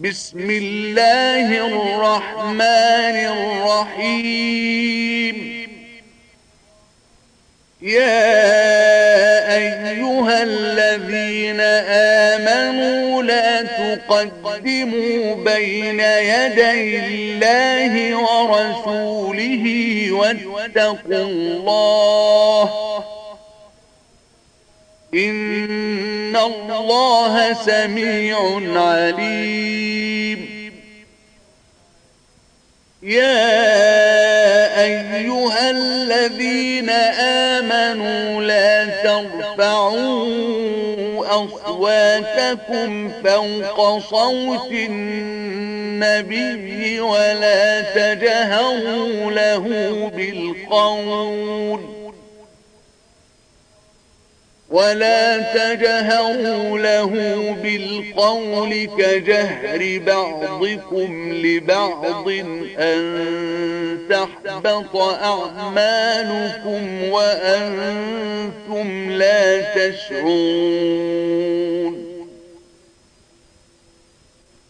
بسم الله الرحمن الرحيم. يا أيها الذين آمنوا لا تقدموا بين يدي الله ورسوله واتقوا الله. إن الله سميع عليم. يا أيها الذين آمنوا لا ترفعوا أصواتكم فوق صوت النبي ولا تجهروا له بالقول ولا تجهروا له بالقول كجهر بعضكم لبعض أن تحبط أعمالكم وأنتم لا تشعرون.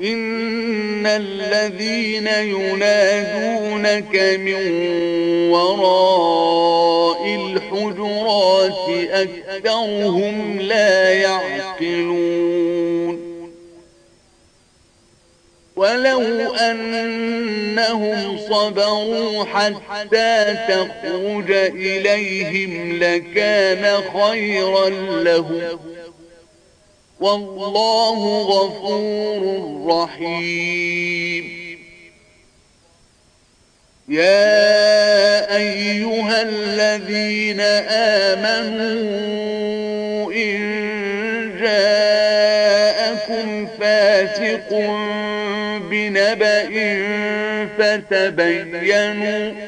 إن الذين ينادونك من وراء الحجرات أكثرهم لا يعقلون ولو أنهم صبروا حتى تخرج إليهم لكان خيرا لهم والله غفور رحيم. يا أيها الذين آمنوا إن جاءكم فاسق بنبأ فتبينوا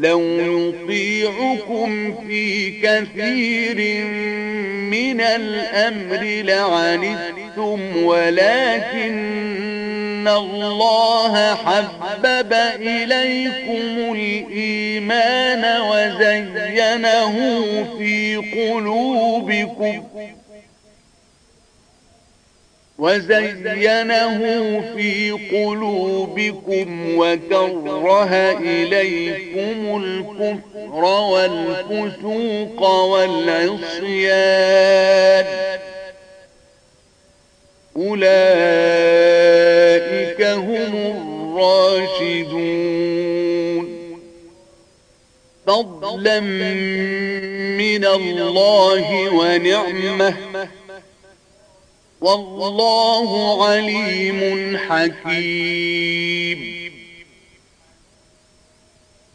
لو يطيعكم في كثير من الأمر لعنتم ولكن الله حبب إليكم الإيمان وزينه في قلوبكم. وزينه في قلوبكم وكره إليكم الكفر والفسوق والعصيان. أولئك هم الراشدون. فضلا من الله ونعمة. والله عليم حكيم.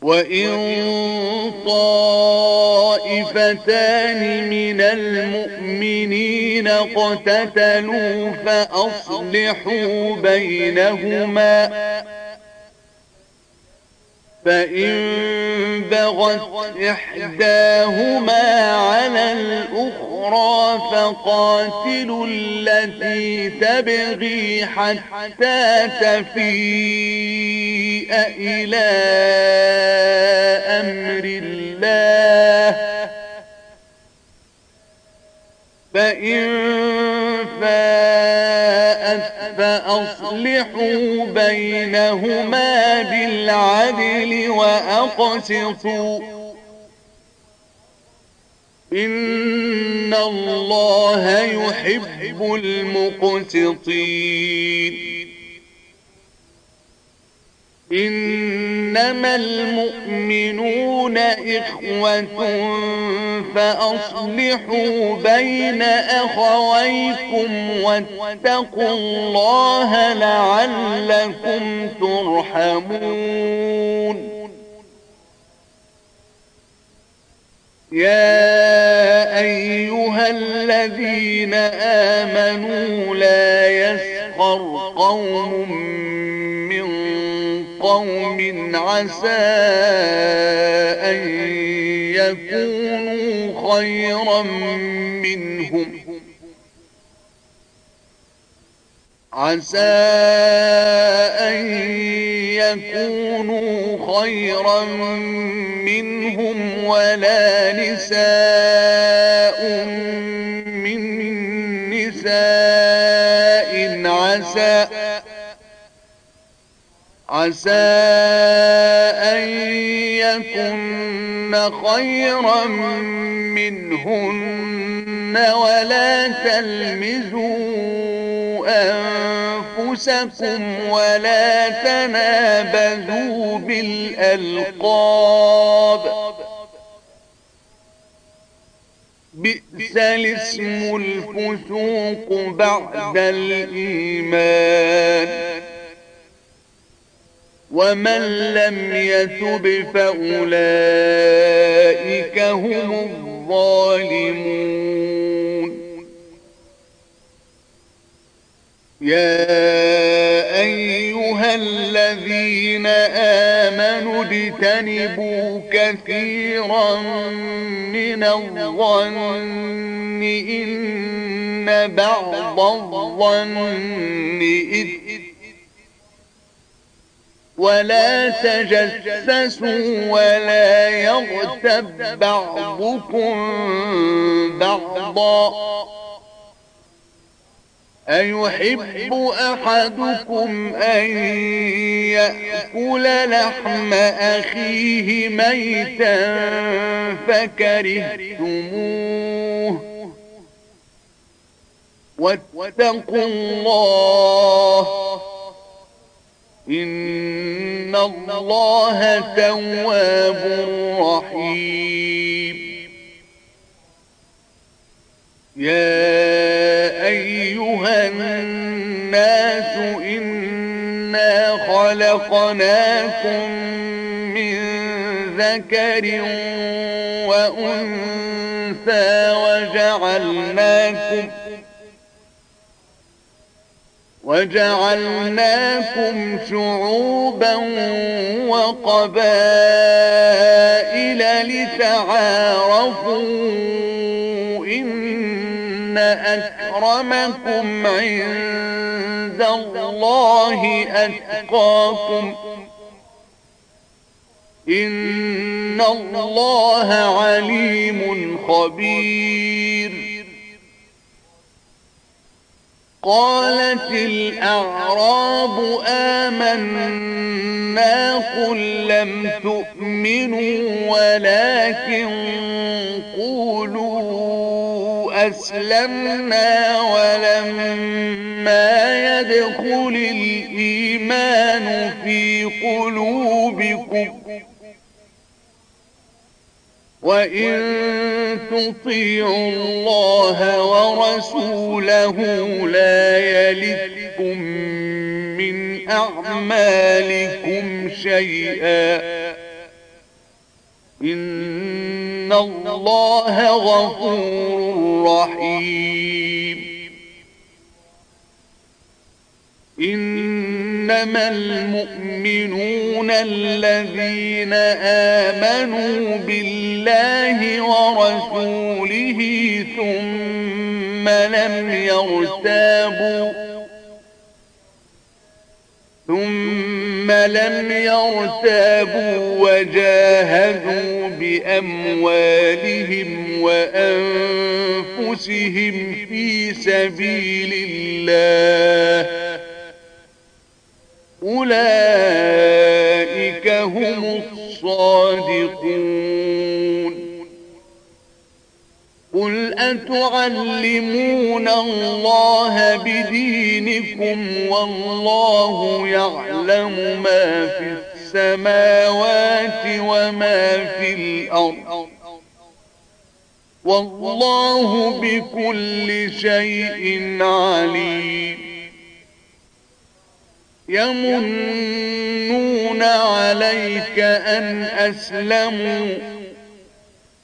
وإن طائفتان من المؤمنين اقتتلوا فأصلحوا بينهما فإن بغت إحداهما على الأخرى فقاتلوا التي تبغي حتى تفيء إلى أمر الله فإن فاءت فأصلحوا بينهما بالعدل وأقسطوا. إن الله يحب المقسطين. إنما المؤمنون إخوة فأصلحوا بين أخويكم واتقوا الله لعلكم ترحمون. يا أيها الذين آمنوا لا يسخر قوم قوم عسى أن يكونوا خيرا منهم. عسى أن يكونوا خيرا منهم ولا نساء عسى أن يكن خيرا منهن ولا تلمزوا أنفسكم ولا تنابذوا بالألقاب. بئس الاسم الفسوق بعد الإيمان. ومن لم يتب فأولئك هم الظالمون. يا أيها الذين آمنوا اجتنبوا كثيرا من الظن. إن بعض الظن إثم ولا تجسسوا ولا يغتب بعضكم بعضا. أيحب أحدكم أن يأكل لحم أخيه ميتا فكرهتموه؟ واتقوا الله إن الله تواب رحيم يا أيها الناس إنا خلقناكم من ذكر وأنثى وجعلناكم وجعلناكم شعوبا وقبائل لتعارفوا إن أكرمكم عند الله أتقاكم إن الله عليم خبير قالت الأعراب آمنا قل لم تؤمنوا ولكن قولوا أسلمنا ولما يدخل الإيمان في قلوبكم وإن تطيعوا الله ورسوله لا يلدكم من أعمالكم شيئا. إن الله غفور رحيم. إنما المؤمنون الذين آمنوا بالله ورسوله ثم لم يرتابوا ثم لم يرتابوا وجاهدوا بأموالهم وأنفسهم في سبيل الله أولئك هم الصادقون. أتعلمون الله بدينكم والله يعلم ما في السماوات وما في الأرض. والله بكل شيء عليم. يمنون عليك أن أسلموا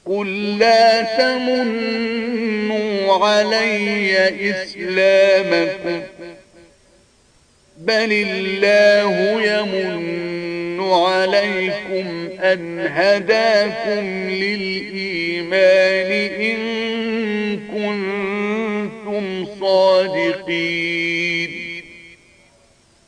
قل لا تمنوا علي إسلامكم بل الله يمن عليكم أن هداكم للإيمان إن كنتم صادقين